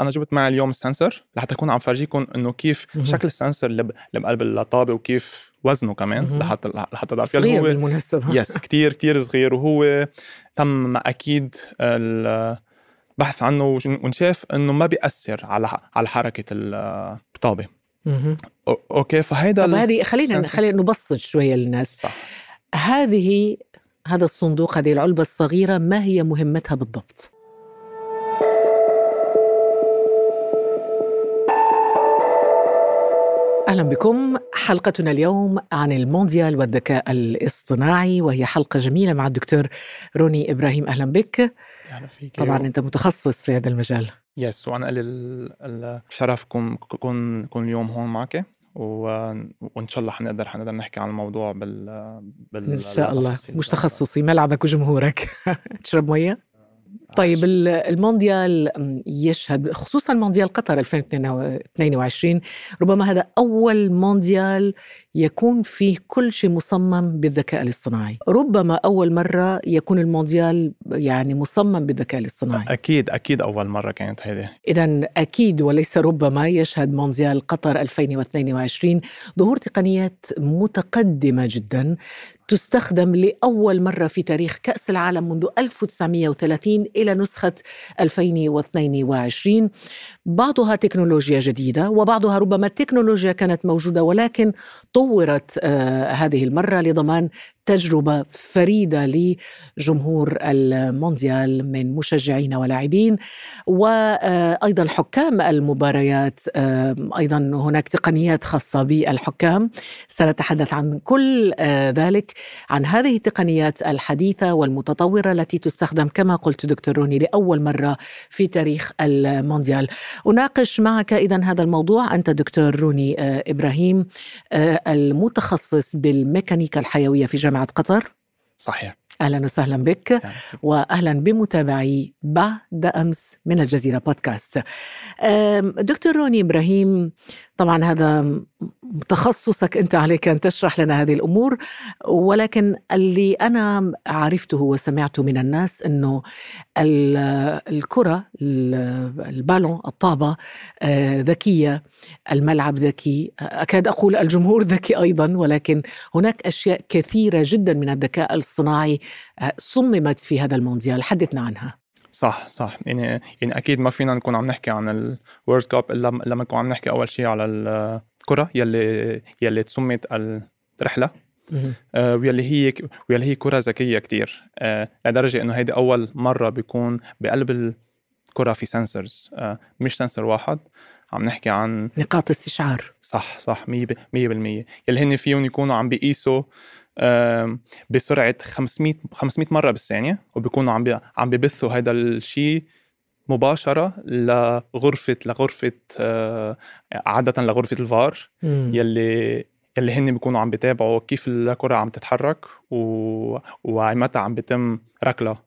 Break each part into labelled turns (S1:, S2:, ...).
S1: أنا جبت معي اليوم ال sensor لحتى أكون عم فرجيكم إنه كيف
S2: مهم.
S1: شكل ال sensor اللي بقلب الطابة وكيف وزنه كمان. لحتى لحتى تعرف
S2: صغير
S1: هو
S2: بالمناسبة
S1: yes كتير كتير صغير وهو تم أكيد البحث عنه ونشاف إنه ما بيأثر على على حركة الطابه okay فهيدا
S2: طب هذه خلينا. خلينا نبسط شوية للناس
S1: صح
S2: هذه هذا الصندوق هذه العلبة الصغيرة ما هي مهمتها بالضبط؟ أهلا بكم. حلقتنا اليوم عن المونديال والذكاء الاصطناعي وهي حلقة جميلة مع الدكتور روني إبراهيم. أهلا بك. طبعا أنت متخصص في هذا المجال.
S1: يس وأنا لي ال- الشرف كون كون كون اليوم هون معك. وإن شاء الله حنقدر حنقدر نحكي عن الموضوع بال بال
S2: إن شاء الله. مش تخصصي ملعبك وجمهورك. تشرب مية؟ طيب ال- المونديال يشهد خصوصا مونديال قطر 2022 ربما هذا أول مونديال يكون فيه كل شيء مصمم بالذكاء الاصطناعي. ربما أول مرة يكون المونديال يعني مصمم بالذكاء الاصطناعي.
S1: أكيد أكيد أول مرة كانت هيدي
S2: إذا أكيد وليس ربما يشهد مونديال قطر 2022 ظهور تقنيات متقدمة جدا تستخدم لأول مرة في تاريخ كأس العالم منذ 1930 إلى نسخة 2022 بعضها تكنولوجيا جديدة وبعضها ربما تكنولوجيا كانت موجودة ولكن طورت آه هذه المرة لضمان تجربة فريدة لجمهور المونديال من مشجعين ولاعبين. وأيضا حكام المباريات أيضا هناك تقنيات خاصة بالحكام. سنتحدث عن كل آه، ذلك عن هذه التقنيات الحديثة والمتطورة التي تستخدم كما قلت دكتور روني لأول مرة في تاريخ المونديال. أناقش معك اذا هذا الموضوع. أنت دكتور روني آه، إبراهيم آه، المتخصص بالميكانيكا الحيوية في جامعة قطر.
S1: صحيح.
S2: أهلا وسهلا بك. واهلا بمتابعي بعد أمس من الجزيرة بودكاست. دكتور روني إبراهيم طبعا هذا تخصصك أنت عليك أن تشرح لنا هذه الأمور ولكن اللي أنا عرفته وسمعته من الناس إنه ال- الكرة ال- البالون الطابة آه، ذكية الملعب ذكي أكاد أقول الجمهور ذكي أيضا ولكن هناك أشياء كثيرة جدا من الذكاء الاصطناعي آه، صممت في هذا المونديال. حدثنا عنها.
S1: صح صح. يعني يعني أكيد ما فينا نكون عم نحكي عن الورد كاب إلا لما نكون عم نحكي أول شيء على الكره يلي يلي تسمت
S2: الرحلة.
S1: آه، واللي هي واللي هي كرة ذكية كتير. آه، لدرجة إنه هيدي أول مرة بيكون بقلب الكرة في سنسرز مش سنسر واحد. عم نحكي عن
S2: نقاط استشعار.
S1: صح صح. 100% 100% يلي هن فيهم يكونوا عم بيقيسوا بسرعة 500 500 مرة بالثانية وبيكونوا عم عم ببثوا هذا الشيء مباشرة لغرفه لغرفة آه، عادة لغرفة الفار
S2: مم.
S1: يلي يلي هن بيكونوا عم بيتابعوا كيف الكرة عم تتحرك و... ومتى عم بيتم ركلها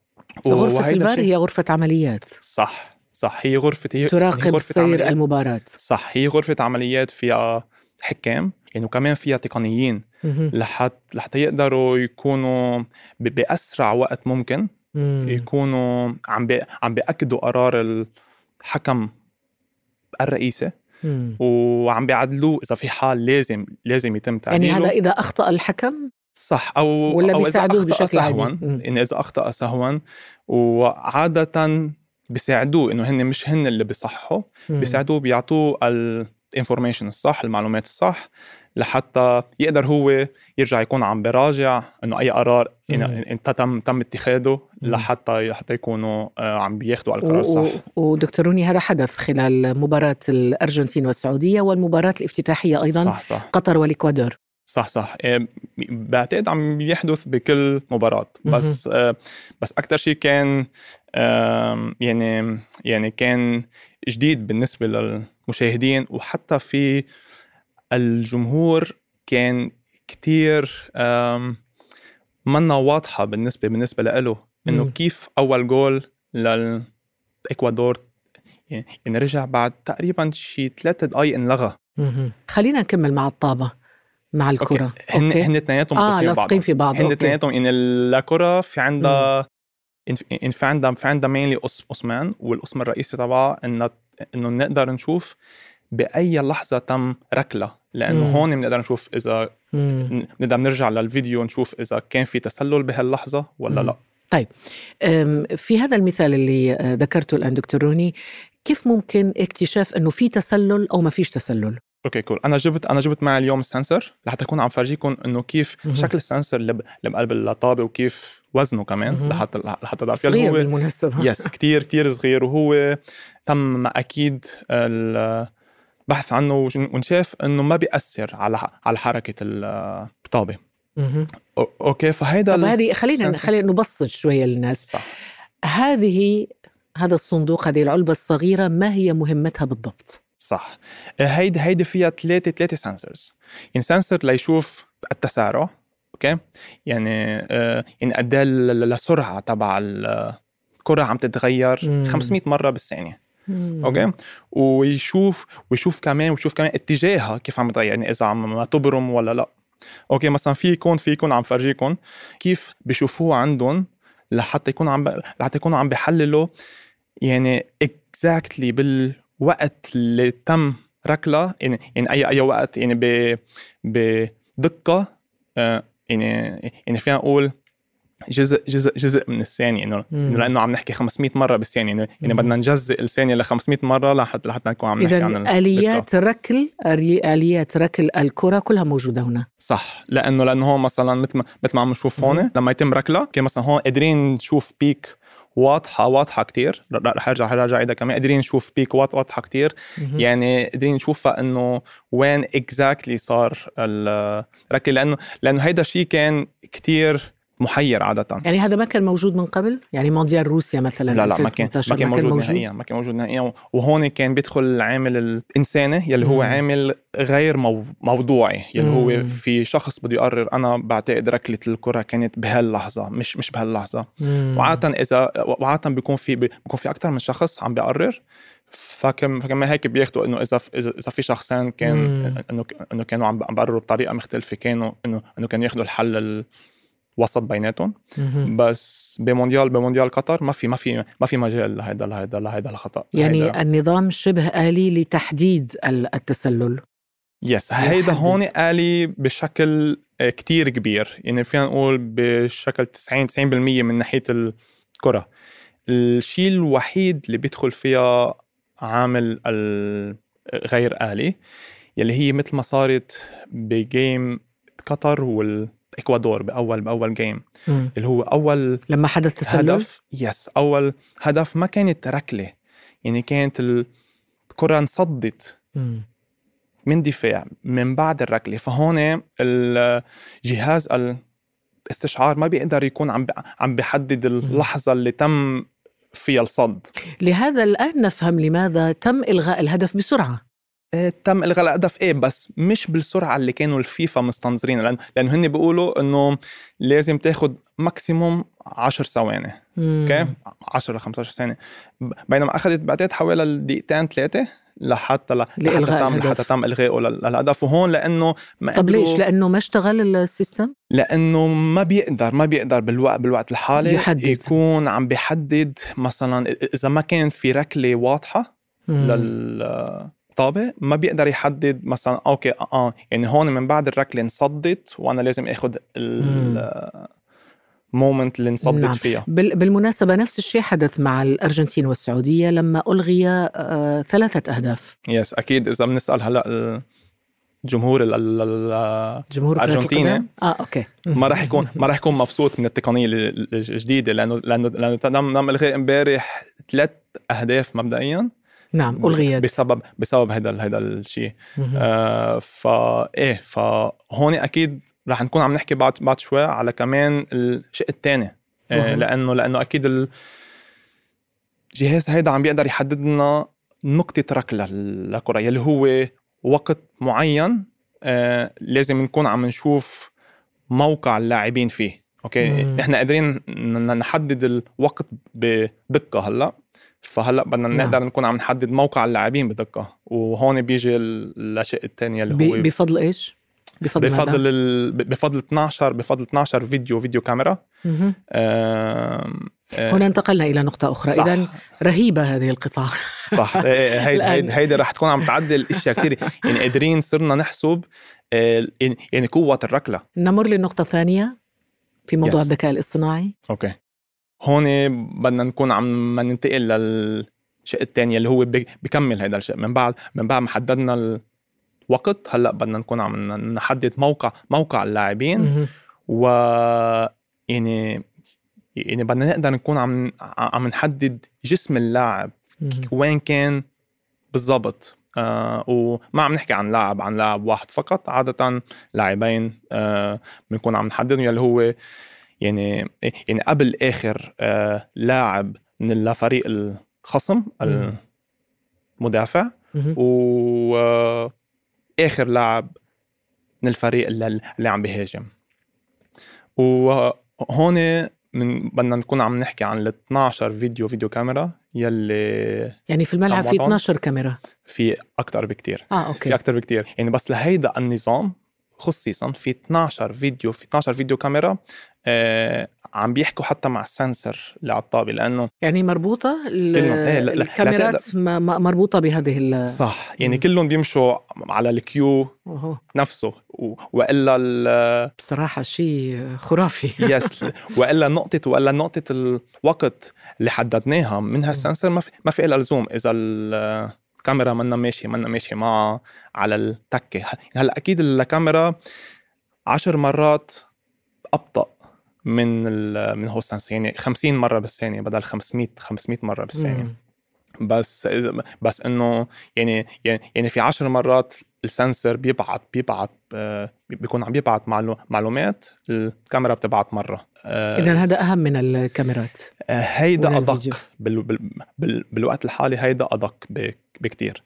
S2: غرفة الفار
S1: شيء-
S2: هي غرفة عمليات
S1: صح صح هي غرفة هي هي
S2: تراقب
S1: غرفة
S2: سير
S1: عمليات.
S2: المباراة
S1: صح هي غرفة عمليات فيها حكام يعني وكمان فيها تقنيين. لحتى لحتى يقدروا يكونوا ب... بأسرع وقت ممكن
S2: مم.
S1: يكونوا عم بي... عم بيأكدوا قرار الحكم الرئيسي. وعم بيعدلوه إذا في حال لازم لازم يتم
S2: يعني
S1: تعديله
S2: هذا إذا أخطأ الحكم
S1: صح أو
S2: ولا
S1: إذا
S2: بيساعدوه
S1: أخطأ
S2: بشكل؟
S1: سهوا. إن إذا أخطأ سهوا وعاده بيساعدوه إنه هن مش هن اللي بيصحوا. بيساعدوه بيعطوه الانفورميشن الصح المعلومات الصح لحتى يقدر هو يرجع يكون عم براجع إنه أي قرار انت تم تم اتخاذه. لحتى حتى يكونوا آه، عم بياخذوا على القرار الصح.
S2: و- ودكتور روني هذا حدث خلال مباراة الأرجنتين والسعودية والمباراة الافتتاحية أيضا
S1: صح صح.
S2: قطر والإكوادور.
S1: صح صح. إيه، بعتقد عم يحدث بكل مباراة. بس آه، بس أكثر شيء كان يعني يعني كان جديد بالنسبة للمشاهدين وحتى في الجمهور كان كتير منا واضحة بالنسبة بالنسبة له إنه
S2: مم.
S1: كيف أول جول للإكوادور يعني يعني رجع بعد تقريبا شي ثلاثة دقايق انلغى.
S2: خلينا نكمل مع الطابة مع الكرة
S1: okay. هن هن اثنيناتهم
S2: آه
S1: متصلين
S2: لاصقين في بعض
S1: هن
S2: okay.
S1: اثنيناتهم ان الكرة في عندها إن- في عندها في عندها mainly قسمان والقسم الرئيسي تبعها انها إنه نقدر نشوف بأي لحظة تم ركلة لأنه
S2: مم.
S1: هون بنقدر نشوف إذا
S2: مم.
S1: نقدر نرجع للفيديو نشوف إذا كان في تسلل بهاللحظة ولا
S2: مم.
S1: لا
S2: أم، في هذا المثال اللي آه، ذكرته الآن دكتور روني كيف ممكن اكتشاف أنه في تسلل أو ما فيش تسلل
S1: okay cool أنا جبت أنا جبت معي اليوم ال sensor لحتى اكون عم فرجيكم إنه كيف
S2: مهم.
S1: شكل ال sensor اللي بقلب الطابة وكيف وزنه كمان. لحتى لحتى تعرف
S2: صغير
S1: هو
S2: بالمناسبة.
S1: yes كتير كتير صغير وهو تم أكيد البحث عنه ونشاف إنه ما بيأثر على على
S2: حركة
S1: الطابة. okay فهيدا
S2: طب هذه خلينا. خلينا نبسط شوية للناس.
S1: صح.
S2: هذه هذا الصندوق هذه العلبة الصغيرة ما هي مهمتها بالضبط؟
S1: صح. هيدي هيدي فيها ثلاثة ثلاثة sensors يعني sensor ليشوف التسارع okay؟ يعني آه يعني قد إيه ال- ال- السرعة تبع ال- الكرة عم تتغير
S2: مم.
S1: 500 مرة بالثانية. okay؟ ويشوف ويشوف كمان ويشوف كمان اتجاهها كيف عم تغير يعني إذا عم تبرم ولا لأ. okay؟ مثلا في يكون في يكون عم فرجيكم كيف بيشوفوه عندهم لحتى يكونوا عم. لحتى يكونوا عم بيحللوا يعني exactly بالوقت اللي تم ركلة يعني يعني أي أي وقت يعني ب بدقة آه، يعني يعني فينا نقول جزء جزء جزء من
S2: الثانية
S1: إنه لأنه عم نحكي 500 مرة بالثانية يعني, يعني. بدنا نجزء الثانية ل 500 مره لحتى لحتى نكون عم نحكي
S2: إذا
S1: عن ال-
S2: آليات ركل آليات ركل الكرة كلها موجودة هنا
S1: صح لأنه لأنه هون مثلا مثل ما مثل ما عم نشوف هون. لما يتم ركلة كان مثلا هون قادرين نشوف peak واضحة واضحة كتير. رح أرجع رح أرجع اعيدها كمان. قادرين نشوف peak واض- واضحة كتير.
S2: مهم.
S1: يعني قادرين نشوفها إنه وين exactly صار الركله لأنه لأنه هيدا الشيء كان كتير محير عادة
S2: يعني هذا ما كان موجود من قبل يعني مونديال روسيا مثلا
S1: لا لا ما كان
S2: 2018
S1: ما كان موجود نهائيا ما كان موجود نهائيا وهون كان بيدخل العامل الإنساني يلي هو
S2: مم.
S1: عامل غير مو موضوعي يلي
S2: مم.
S1: هو في شخص بده يقرر أنا بعتقد ركلة الكرة كانت بهاللحظة مش مش بهاللحظة
S2: مم.
S1: وعاده اذا وعاده بيكون في بيكون في أكثر من شخص عم بيقرر فكم فكمان هيك بياخذوا إنه إذا اذا في شخصين كان. انه إنه كانوا عم بيقرروا بطريقة مختلفة كانوا انه إنه كانوا ياخذوا الحل الوسط بيناتهم. بس بمونديال بمونديال قطر ما في ما في ما في مجال لهيدا لهيدا لهيدا الخطأ.
S2: يعني
S1: هيدا
S2: النظام شبه آلي لتحديد ال- التسلل.
S1: يس هيدا. هون آلي بشكل آه، كتير كبير. يعني فينا نقول بشكل 90 90% من ناحية الكرة. الشيء الوحيد اللي بيدخل فيها عامل الغير آلي يلي هي مثل ما صارت بجيم قطر والإكوادور بأول بأول جيم
S2: مم.
S1: اللي هو أول
S2: لما حدث تسلل؟
S1: هدف يس أول هدف ما كانت ركلة. يعني كانت الكرة انصدت. من دفاع من بعد الركلة. فهون الجهاز الاستشعار ما بيقدر يكون عم عم بيحدد اللحظة اللي تم فيها الصد.
S2: لهذا الآن نفهم لماذا تم إلغاء الهدف بسرعة.
S1: إيه تم إلغاء الهدف إيه بس مش بالسرعة اللي كانوا الفيفا مستنظرين لأن لأنه هن بيقولوا إنه لازم تاخذ maximum 10 ثواني. okay 10 ل 15 ثانية بينما أخذت بعتقد حوالي دقيقتين ثلاثة لحتى لحتى تم
S2: الهدف.
S1: لحتى تم الغائه لل- للهدف وهون لأنه ما
S2: طب ليش؟ لأنه ما اشتغل ال
S1: system؟ لأنه ما بيقدر ما بيقدر بالوقت بالوقت الحالي
S2: يحدد.
S1: يكون عم بيحدد مثلا إذا ما كان في ركلة واضحة
S2: مم.
S1: للطابه ما بيقدر يحدد مثلا okay آه يعني هون من بعد الركلة انصدت وأنا لازم اخذ ال moment اللي انصدت
S2: نعم.
S1: فيها
S2: بال- بالمناسبة نفس الشيء حدث مع الأرجنتين والسعودية لما ألغي آه، ثلاثة أهداف
S1: yes أكيد إذا بنسأل هلأ الجمهور ال- ال- ال-
S2: جمهور كرة
S1: أرجنتينا.
S2: القدم؟ آه okay
S1: ما راح يكون ما راح يكون مبسوط من التقنية ال- الجديدة لأنه لأنه لأنه تم إلغاء امبارح ثلاث أهداف مبدئيا
S2: نعم ألغيت
S1: بسبب بسبب هذا هذا الشيء. آه فا إيه فهون أكيد رح نكون عم نحكي بعد بعد شوي على كمان الشق الثاني آه. لأنه لأنه أكيد الجهاز هيدا عم بيقدر يحدد لنا نقطة ركلة للكرة يلي هو وقت معين آه لازم نكون عم نشوف موقع اللاعبين فيه أوكي
S2: مم.
S1: نحن قادرين نحدد الوقت بدقة هلأ فهلأ بدنا
S2: نعم.
S1: نقدر نكون عم نحدد موقع اللاعبين بدقة وهون بيجي ال- الشيء الثاني اللي هو
S2: بفضل إيش؟ بفضل؟
S1: بفضل ال... بفضل 12 بفضل 12 فيديو فيديو كاميرا. آم، آه،
S2: هنا انتقلنا إلى نقطة
S1: أخرى.
S2: اذا رهيبة هذه القطع
S1: صح إيه، هيدي
S2: الآن.
S1: هيدي هيدي رح تكون عم تعدل اشياء كثير يعني قادرين صرنا نحسب آه، يعني- قوة الركلة
S2: نمر للنقطة الثانية في موضوع
S1: Yes.
S2: الذكاء الاصطناعي
S1: أوكي هون بدنا نكون عم ننتقل للشق الثاني اللي هو بكمل هذا الشيء من بعد من بعد ما حددنا الوقت هلأ بدنا نكون عم نحدد موقع موقع اللاعبين. و يعني يعني بدنا نقدر نكون عم عم نحدد جسم اللاعب. وين كان بالضبط. آه وما عم نحكي عن لاعب عن لاعب واحد فقط. عادة لاعبين آه بنكون عم نحددهم يلي هو يعني يعني قبل آخر آه لاعب من الفريق الخصم. المدافع
S2: مهم.
S1: واخر لاعب من الفريق اللي, اللي عم بيهاجم وهون من بدنا نكون عم نحكي عن ال 12 فيديو فيديو كاميرا يلي
S2: يعني في الملعب في
S1: طبعاً.
S2: 12 كاميرا
S1: في أكثر بكتير
S2: آه
S1: في
S2: okay
S1: أكثر بكتير يعني بس لهيدا النظام خصيصا في 12 فيديو في 12 video camera آه عم بيحكوا حتى مع ال sensor اللي على الطابه لأنه
S2: يعني
S1: مربوطة. إيه،
S2: الكاميرات م- م- مربوطة بهذه ال
S1: صح يعني
S2: مم.
S1: كلهم بيمشوا على ال queue
S2: أوهو.
S1: نفسه وإلا ال-
S2: بصراحة شيء خرافي
S1: yes وإلا نقطة وإلا نقطة الوقت اللي حددناها من هالسنسر ما في ما في لها لزوم إذا الكاميرا منا ماشية منا ماشية معها على التكة هلا أكيد الكاميرا عشر مرات أبطأ من ال من هو السنسر يعني 50 مرة بالثانية بدل 500 500 مرة بالثانية.
S2: مم.
S1: بس بس إنه يعني يعني يعني في عشر مرات السنسر بيبعت بيبعت آه، بيكون عم معلو- معلومات الكاميرا بتبعت مرة. آه،
S2: اذا هذا أهم من الكاميرات.
S1: آه، هيدا
S2: أدق.
S1: بال بال بال بالوقت الحالي هيدا أدق بك- بكتير.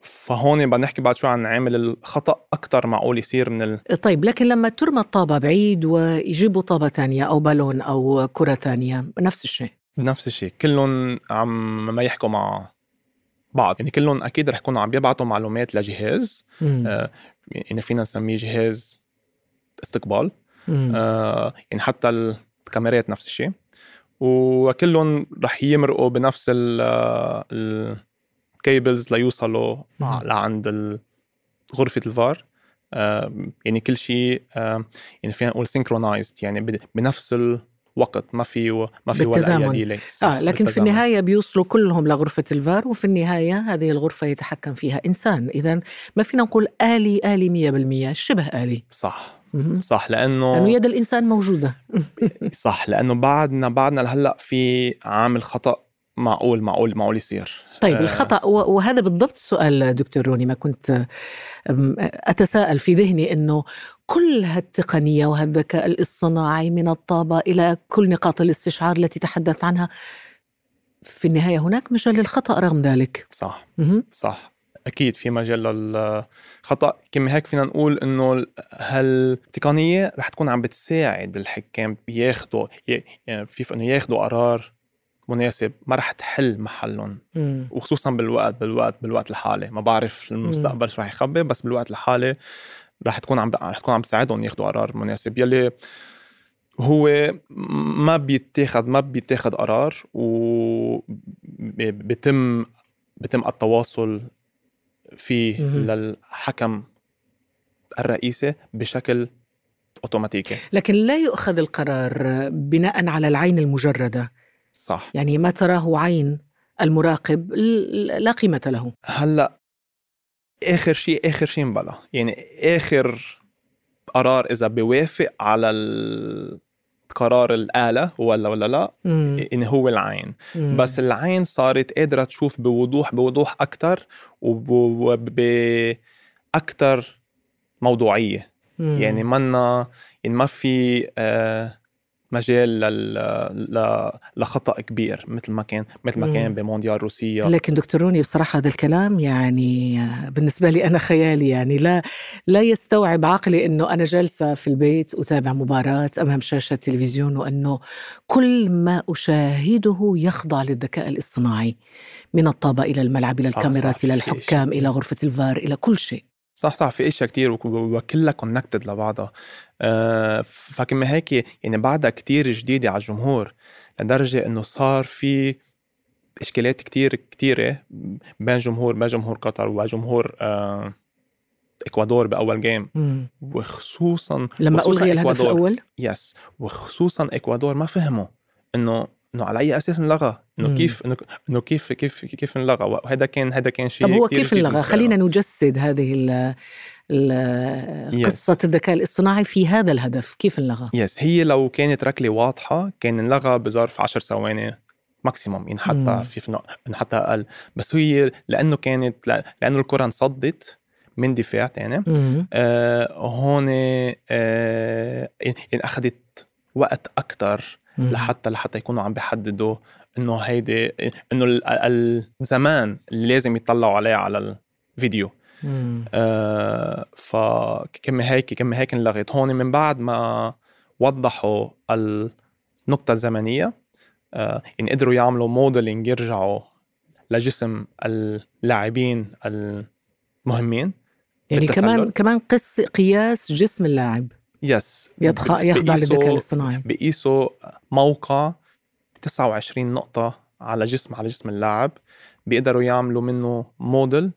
S1: فهون بدنا نحكي بعد شوي عن عامل الخطأ. أكثر معقول يصير من ال...
S2: طيب لكن لما ترمى الطابة بعيد ويجيبوا طابة تانية أو بالون أو كرة تانية نفس الشيء.
S1: نفس الشيء. كلهم عم ما يحكوا مع بعض. يعني كلهم أكيد رح يكونوا عم يبعتوا معلومات لجهاز.
S2: مم.
S1: آه، يعني فينا نسميه جهاز استقبال.
S2: مم.
S1: آه، يعني حتى الكاميرات نفس الشيء. وكلهم رح يمرقوا بنفس ال- ال cables ليوصلوا
S2: مم.
S1: لعند غرفة الفار. يعني كل شيء يعني فينا نقول synchronized يعني بنفس الوقت ما في ما في ولا
S2: بالتزامن.
S1: delay
S2: آه لكن في النهاية بيوصلوا كلهم لغرفة الفار وفي النهاية هذه الغرفة يتحكم فيها إنسان. إذا ما فينا نقول آلي مية بالمية شبه آلي.
S1: صح. صح لأنه
S2: لأنه يد الإنسان موجودة.
S1: صح لأنه بعدنا بعدنا لهلأ في عامل خطأ. معقول معقول معقول يصير.
S2: طيب
S1: آه.
S2: الخطأ و- وهذا بالضبط سؤال دكتور روني ما كنت أم، أتساءل في ذهني أنه كل هالتقنية وهالذكاء الاصطناعي من الطابة إلى كل نقاط الاستشعار التي تحدثت عنها في النهاية هناك مجال للخطأ رغم ذلك؟
S1: صح.
S2: مهم.
S1: صح. أكيد في مجال للخطأ. كما هيك فينا نقول إنه هالتقنية رح تكون عم بتساعد الحكام ياخذوا ي- يعني في إنه ياخذوا قرار مناسب ما رح تحل محلهم. وخصوصا بالوقت بالوقت بالوقت الحالي. ما بعرف المستقبل شو رح يخبي بس بالوقت الحالي رح تكون عم رح تكون عم تساعدهم ياخذوا قرار مناسب. يلي هو ما بيتاخد ما بيتاخد قرار وبيتم بيتم التواصل فيه. للحكم الرئيسي بشكل أوتوماتيكي.
S2: لكن لا يؤخذ القرار بناء على العين المجردة.
S1: صح
S2: يعني ما تراه عين المراقب لا قيمة له
S1: هلأ آخر شيء آخر شيء مبلا يعني آخر قرار إذا بيوافق على قرار الآلة ولا ولا لا
S2: مم.
S1: إن هو العين
S2: مم.
S1: بس العين صارت قادرة تشوف بوضوح بوضوح أكتر وبأكتر موضوعية
S2: مم.
S1: يعني منا يعني ما في آه، مجال لل... ل... لخطأ كبير مثل ما كان مثل ما. كان بمونديال روسيا
S2: لكن دكتور روني بصراحة هذا الكلام يعني بالنسبة لي أنا خيالي يعني لا لا يستوعب عقلي أنه أنا جالسة في البيت أتابع مباراة أمام شاشة التلفزيون وأنه كل ما أشاهده يخضع للذكاء الاصطناعي من الطابة إلى الملعب
S1: صح،
S2: الكاميرات
S1: في
S2: الحكام
S1: شيء.
S2: إلى غرفة الفار إلى كل شيء
S1: صح صح في إشياء كتير وك- وكلها connected لبعضها آه، فكما هيك يعني بعدها كتير جديدة على الجمهور لدرجة إنه صار في اشكالات كتير كتيرة بين جمهور بين جمهور قطر وجمهور آه، إكوادور بأول game
S2: مم.
S1: وخصوصا
S2: لما ألغي الهدف. الأول
S1: yes وخصوصا إكوادور ما فهموا إنه إنه على أي أساس انلغى
S2: إنه.
S1: كيف انه كيف كيف كيف انلغى وهذا كان هذا كان شيء
S2: طب هو كيف انلغى خلينا. نجسد هذه ال ال-
S1: Yes.
S2: قصة الذكاء الاصطناعي في هذا الهدف كيف انلغى
S1: yes هي لو كانت ركلة واضحة كان انلغى بظرف 10 ثواني maximum حتى
S2: مم.
S1: في حتى أقل بس هي لأنه كانت لأنه الكرة انصدت من دفاع تاني. آه هون آه يعني أخذت وقت
S2: أكثر.
S1: لحتى لحتى يكونوا عم بيحددوا إنه هيدي إنه ال- الزمان اللي لازم يطلعوا عليه على الفيديو. آه فكما هيك كما هيك انلغت هون من بعد ما وضحوا النقطة الزمنية آه يعني قدروا يعملوا موديلينج يرجعوا لجسم اللاعبين المهمين
S2: يعني. كمان كمان قس قياس جسم اللاعب
S1: yes
S2: يدخ- يخضع للذكاء الاصطناعي.
S1: بقيسوا موقع 29 نقطة على جسم على جسم اللاعب. بيقدروا يعملوا منه موديل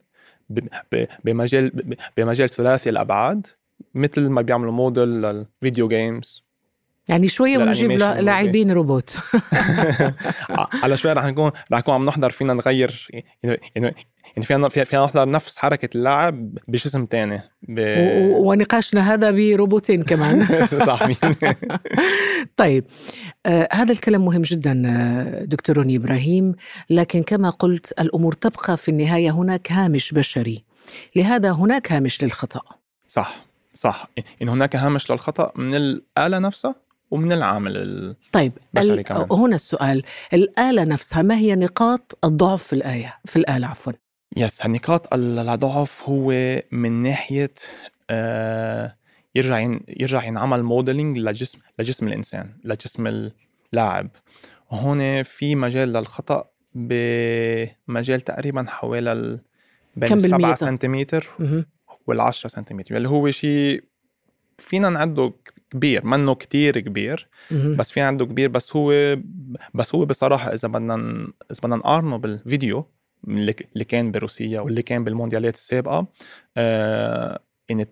S1: بمجال بمجال ثلاثي الأبعاد مثل ما بيعملوا model لل video
S2: games يعني ونجيب
S1: لل animation
S2: لا- لاعبين روبوت.
S1: على شوي رح نكون رح نكون عم نحضر فينا نغير يعني يعني يعني فينا فينا نحضر نفس حركة اللاعب بجسم تاني. ب...
S2: و- ونقاشنا هذا بروبوتين كمان.
S1: صح
S2: طيب آه هذا الكلام مهم جدا آه، دكتور روني إبراهيم. لكن كما قلت الأمور تبقى في النهاية هناك هامش بشري. لهذا هناك هامش للخطأ.
S1: صح صح. إن هناك هامش للخطأ من الآلة نفسها؟ ومن العامل ال...
S2: طيب
S1: بشري
S2: ال-
S1: كمان.
S2: هنا السؤال الآلة نفسها ما هي نقاط الضعف في الآية في الآلة عفوا
S1: yes نقاط الضعف هو من ناحية آه يرجع ين... يرجع ينعمل modeling لجسم لجسم الإنسان لجسم اللاعب وهون في مجال للخطأ بمجال تقريبا حوالي ال... بين
S2: كم بالمية
S1: السبعة
S2: طب؟
S1: سنتيمتر
S2: مهم.
S1: والعشرة سنتيمتر اللي هو شيء فينا نعده كبير منه كتير كبير. بس في عنده كبير. بس هو بس هو بصراحة إذا بدنا إذا بدنا نقارنه بالفيديو اللي كان بروسيا واللي كان بالمونديالات السابقة آه يعني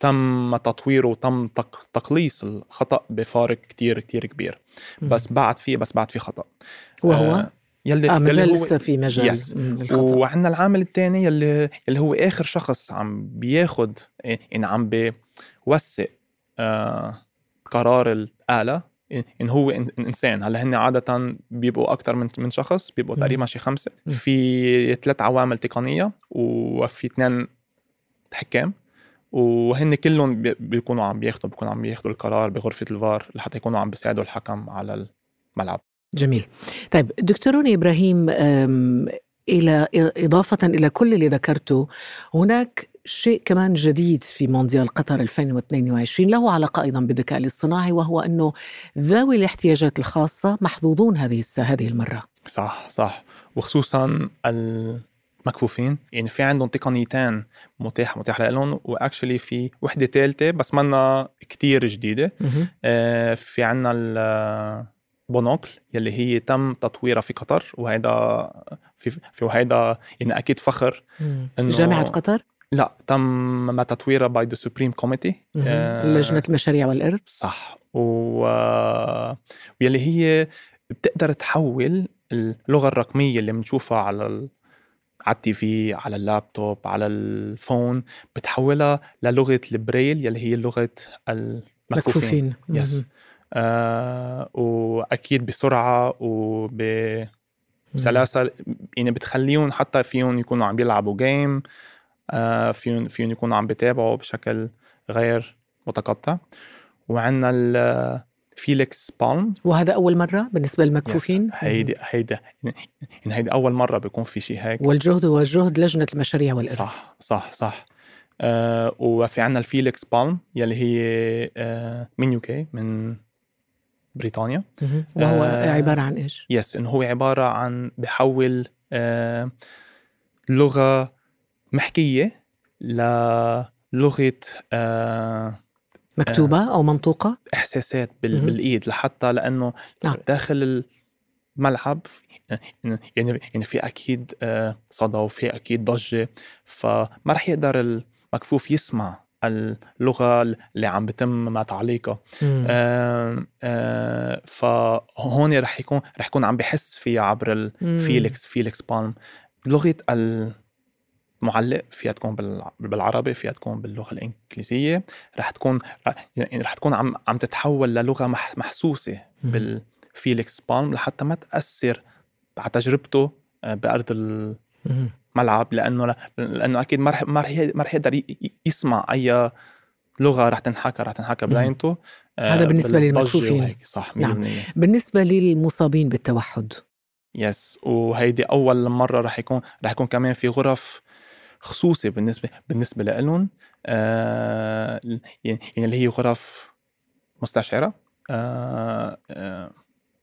S1: تم تطويره وتم تق- تقليص الخطأ بفارق كتير كتير كبير. بس بعد في بس بعد في خطأ.
S2: وهو
S1: آه يلي آه
S2: مازال لسه في مجال للخطا
S1: وعندنا العامل الثاني يلي اللي هو آخر شخص عم بياخد يعني عم بيوثق آه قرار الآلة ان هو إنسان. هلأ هن عادة بيبقوا أكثر من من شخص بيبقوا. تقريبا شي
S2: خمسة.
S1: في ثلاث عوامل تقنية وفي اثنين حكام. وهن كلهم بي- بيكونوا عم بياخذوا بيكونوا عم بياخذوا القرار بغرفة الفار لحتى يكونوا عم بيساعدوا الحكم على الملعب.
S2: جميل. طيب دكتور روني إبراهيم أم، إلى إضافة إلى كل اللي ذكرته هناك شيء كمان جديد في مونديال قطر 2022 له علاقة أيضا بالذكاء الاصطناعي وهو أنه ذوي الاحتياجات الخاصة محظوظون هذه هذه المرة.
S1: صح صح. وخصوصا المكفوفين. يعني في عندهم تقنيتين متاح متاح لهم وأكشلي في وحدة ثالثه بس منا كتير جديدة.
S2: مهم.
S1: آه، في عنا ال Bonocle يلي هي تم تطويرها في قطر وهيدا في في وهيدا يعني أكيد فخر
S2: مم.
S1: إنه-
S2: جامعة قطر
S1: لا تم تطويرها by the Supreme
S2: Committee. لجنة المشاريع والإرث
S1: صح و... واللي هي بتقدر تحول اللغة الرقمية اللي بنشوفها على ال... على التي في على اللابتوب على ال phone بتحولها للغة البريل يلي هي لغة المكفوفين
S2: مكفوفين yes.
S1: آه وأكيد بسرعة وبسلاسه يعني بتخليهم حتى فيهم يكونوا عم بيلعبوا game آه فيهم فيهم يكونوا عم بيتابعوا بشكل غير متقطع. وعندنا ال Feelix Palm
S2: وهذا أول مرة بالنسبة للمكفوفين؟
S1: هيدي هيدا يعني هيدي أول مرة بيكون في شيء هيك.
S2: والجهد هو جهد لجنة المشاريع والإرث.
S1: صح صح صح. آه وفي عندنا ال Feelix Palm يلي هي آه من UK من بريطانيا.
S2: وهو
S1: آه،
S2: عبارة عن إيش؟
S1: yes إنه هو عبارة عن بحول آه لغة محكية للغة آه
S2: مكتوبة أو منطوقة
S1: إحساسات بال... بالإيد لحتى لأنه
S2: نعم.
S1: داخل الملعب يعني يعني يعني في أكيد آه، صدى وفي أكيد ضجة فما رح يقدر المكفوف يسمع اللغة اللي عم بتم مع تعليقها. آه، آه، فهون رح يكون رح يكون عم بحس فيها عبر.
S2: ال
S1: Feelix Feelix Palm لغة المعلق فيها تكون بال- بالعربي فيها تكون باللغة الإنجليزية رح تكون يعني رح تكون عم عم تتحول للغة مح- محسوسة.
S2: بال
S1: Feelix Palm لحتى ما تأثر على تجربته آه، بأرض
S2: مم.
S1: الملعب لأنه لأنه أكيد ما رح ما رح ما رح يقدر يسمع أي لغة رح تنحكى رح تنحكى
S2: مم.
S1: بعينته آه،
S2: هذا للمكفوفين.
S1: وهيك صح 100%
S2: نعم. بالنسبة للمصابين بالتوحد
S1: يس وهيدي أول مرة رح يكون رح يكون كمان في غرف خصوصي بالنسبة بالنسبة لهم آه يعني يعني اللي هي غرف مستشعرة آه آه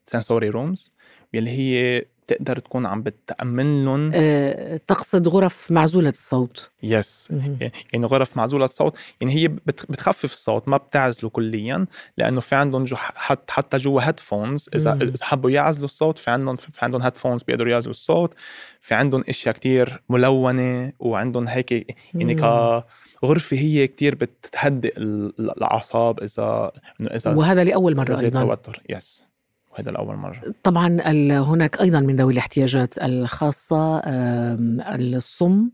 S1: sensory rooms يلي هي بتقدر تكون عم بتأمن لهم
S2: آه، تقصد غرف معزولة الصوت.
S1: yes.
S2: مهم.
S1: يعني غرف معزولة الصوت. يعني هي بت- بتخفف الصوت ما بتعزله كليا لأنه في عندهم جو حتى حتى جوا headphones إذا
S2: مم.
S1: إذا حبوا يعزلوا الصوت في عندهم في عندهم headphones بيقدروا يعزلوا الصوت. في عندهم أشياء كتير ملونة وعندهم هيك يعني
S2: مم.
S1: كغرفة هي كتير بتهدئ ال- الأعصاب إذا إنه إذا
S2: وهذا لأول مرة
S1: زاد
S2: أيضا.
S1: توتر. يس. وهذا لأول مرة.
S2: طبعا هناك أيضا من ذوي الاحتياجات الخاصة آم، الصم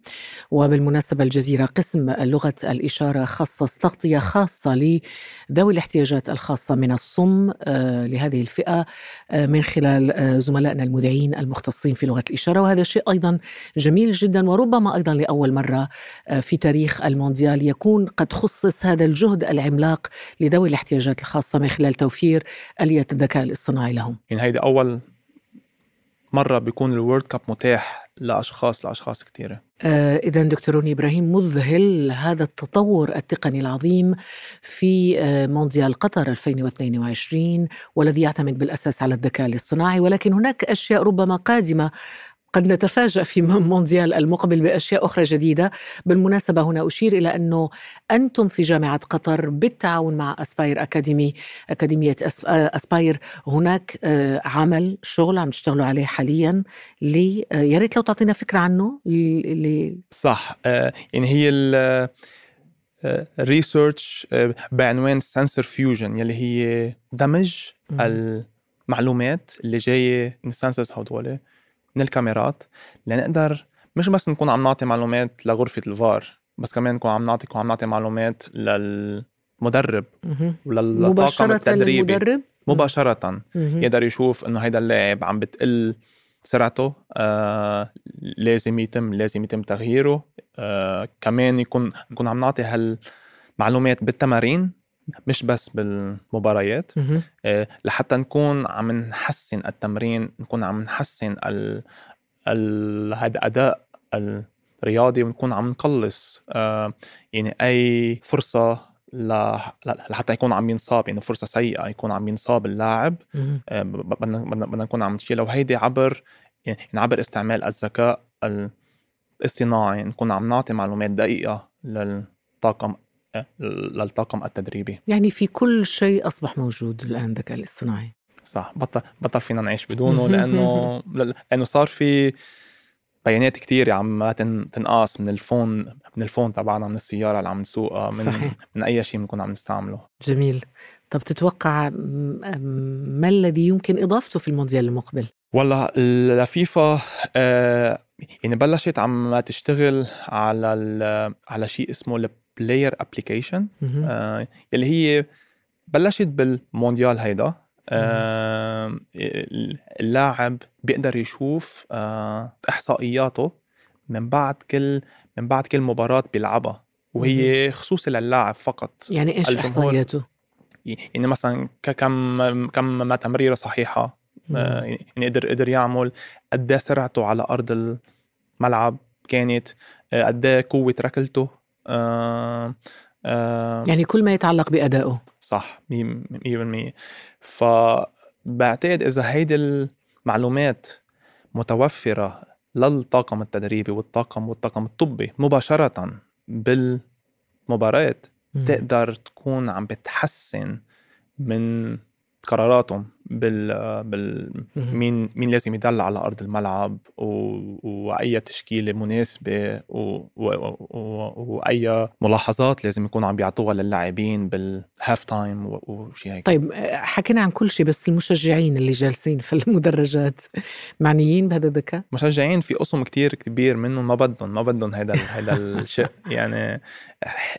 S2: وبالمناسبة الجزيرة قسم لغة الإشارة خصص تغطيه خاصة لذوي الاحتياجات الخاصة من الصم آه، لهذه الفئة آه، من خلال آه، زملائنا المذيعين المختصين في لغة الإشارة. وهذا شيء أيضا جميل جدا وربما أيضا لأول مرة آه، في تاريخ المونديال يكون قد خصص هذا الجهد العملاق لذوي الاحتياجات الخاصة من خلال توفير آلية الذكاء الاصطناعي. لهم.
S1: يعني هيدي أول مرة بيكون الورد كاب متاح لأشخاص لأشخاص كثيره
S2: آه إذا دكتور إبراهيم مذهل هذا التطور التقني العظيم في آه مونديال قطر 2022 والذي يعتمد بالأساس على الذكاء الاصطناعي ولكن هناك أشياء ربما قادمة قد نتفاجأ في مونديال المقبل بأشياء أخرى جديدة بالمناسبة هنا أشير إلى أنه أنتم في جامعة قطر بالتعاون مع Aspire Academy أكاديمية أس- آه، أسباير هناك آه، عمل شغل عم تشتغلوا عليه حاليا لي آه، يا ريت لو تعطينا فكرة عنه ل- ل-
S1: صح يعني هي ال ال research بعنوان sensor fusion يلي هي دمج. المعلومات اللي جاية من السنسورز هدول من الكاميرات لنقدر مش بس نكون عم نعطي معلومات لغرفة الفار بس كمان نكون عم نعطي عم نعطي معلومات للمدرب. وللطاقم التدريبي
S2: للمدرب
S1: مباشرة
S2: مهم.
S1: يقدر يشوف إنه هيدا اللاعب عم بتقل سرعته آه لازم يتم لازم يتم تغييره آه كمان يكون نكون عم نعطي هالمعلومات بالتمارين مش بس بالمباريات. آه لحتى نكون عم نحسن التمرين نكون عم نحسن ال ال هذا أداء الرياضي ونكون عم نقلص آه يعني أي فرصة لحتى يكون عم ينصاب يعني فرصة سيئة يكون عم ينصاب اللاعب. آه، بدنا بدنا نكون عم نشيلها وهيدي عبر يعني عبر استعمال الذكاء الاصطناعي نكون عم نعطي معلومات دقيقة للطاقم للطاقم التدريبي.
S2: يعني في كل شيء أصبح موجود الآن الذكاء الاصطناعي.
S1: صح بطل بطل فينا نعيش بدونه لأنه لأنه صار في بيانات كتير عم تن- تنقاس من الفون من الفون تبعنا من السيارة اللي عم نسوقها من
S2: صحيح.
S1: من أي شيء بنكون عم نستعمله.
S2: جميل. طب تتوقع ما الذي يمكن إضافته في المونديال المقبل؟
S1: والله الفيفا آه يعني بلشت عم تشتغل على على شيء اسمه ال player
S2: application.
S1: آه اللي هي بلشت بالمونديال هيدا. آه اللاعب بيقدر يشوف آه إحصائياته من بعد كل من بعد كل مباراة بيلعبها. وهي خصوصي للاعب فقط.
S2: يعني إيش
S1: الجمهور-
S2: إحصائياته؟
S1: يعني مثلا كم كم ما تمريرة صحيحة آه،. يعني قدر قدر يعمل قد إيه سرعته على أرض الملعب كانت آه، قد إيه قوة ركلته. آه، آه،
S2: يعني كل ما يتعلق بأدائه.
S1: صح 100% فبعتقد إذا هيدي المعلومات متوفرة للطاقم التدريبي والطاقم والطاقم الطبي مباشرة بالمباراة تقدر تكون عم بتحسن من قراراتهم بال بال مين مين لازم يدل على أرض الملعب و... وأي تشكيلة مناسبة و... و... و... وأي ملاحظات لازم يكونوا عم بيعطوها للاعبين بال half time وشيء هيك.
S2: طيب حكينا عن كل شيء بس المشجعين اللي جالسين في المدرجات. معنيين بهذا الذكاء؟
S1: مشجعين في قسم كتير كبير منهم ما بدهم ما بدهم هذا هذا الشيء يعني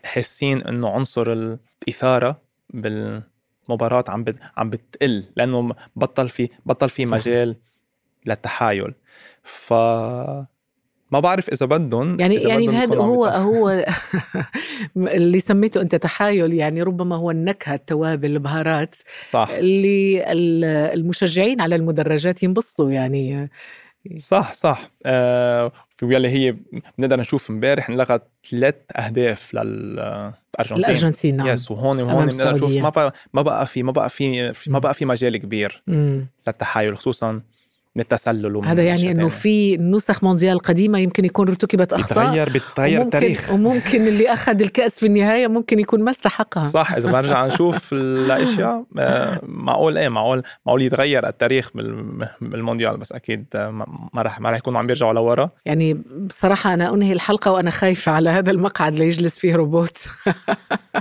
S1: حاسين إنه عنصر الإثارة بال مباراة عم. عم بتقل لأنه بطل في بطل في مجال للتحايل ف ما بعرف إذا بدهم
S2: يعني
S1: إذا
S2: يعني هذا هو هو اللي سميته أنت تحايل يعني ربما هو النكهة التوابل البهارات
S1: صح
S2: اللي المشجعين على المدرجات ينبسطوا يعني
S1: صح صح. آه في ويلي هي بنقدر نشوف امبارح انلغت ثلاث أهداف للارجنتين
S2: الارجنتين نعم.
S1: يس وهون وهون بنقدر نشوف. ما بقى ما بقى في ما بقى في ما بقى في مجال كبير
S2: مم.
S1: للتحايل خصوصا من التسلل
S2: ومن هذا يعني إنه في نسخ مونديال قديمة يمكن يكون ارتكبت أخطاء
S1: بتغير بتغير التاريخ
S2: وممكن اللي أخذ الكأس في النهاية ممكن يكون ما استحقها
S1: صح إذا بنرجع نشوف الأشياء آه، معقول إيه؟ معقول معقول يتغير التاريخ بالمونديال بس أكيد ما راح ما راح يكونوا عم بيرجعوا لورا.
S2: يعني بصراحة أنا أنهي الحلقة وأنا خايفة على هذا المقعد ليجلس فيه روبوت.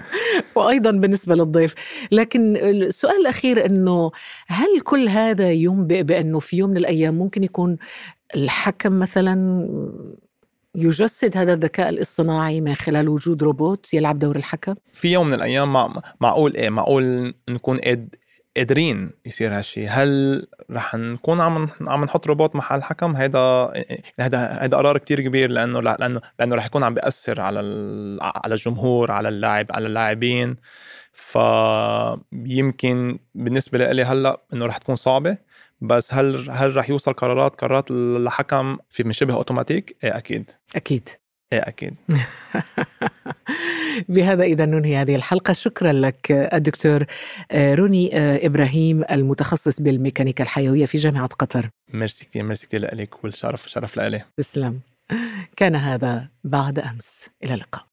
S2: وأيضا بالنسبة للضيف لكن السؤال الأخير إنه هل كل هذا ينبئ بأنه في يوم من الأيام ممكن يكون الحكم مثلا يجسد هذا الذكاء الاصطناعي من خلال وجود روبوت يلعب دور الحكم؟
S1: في يوم من الأيام معقول إيه معقول نكون قادرين يصير هالشيء هل رح نكون عم عم نحط روبوت محل الحكم؟ هيدا هيدا هيدا قرار كتير كبير لأنه لأنه لأنه رح يكون عم بيأثر على على الجمهور على اللاعب على اللاعبين. فيمكن بالنسبة لي هلأ إنه رح تكون صعبة. بس هل هل رح يوصل قرارات قرارات الحكم في من شبه أوتوماتيك؟ إيه أكيد.
S2: أكيد.
S1: إيه أكيد.
S2: بهذا إذا ننهي هذه الحلقة. شكرا لك الدكتور روني إبراهيم المتخصص بالميكانيكا الحيوية في جامعة قطر.
S1: ميرسي كثير ميرسي كثير لك والشرف شرف لإلي
S2: تسلم. كان هذا بعد أمس. إلى اللقاء.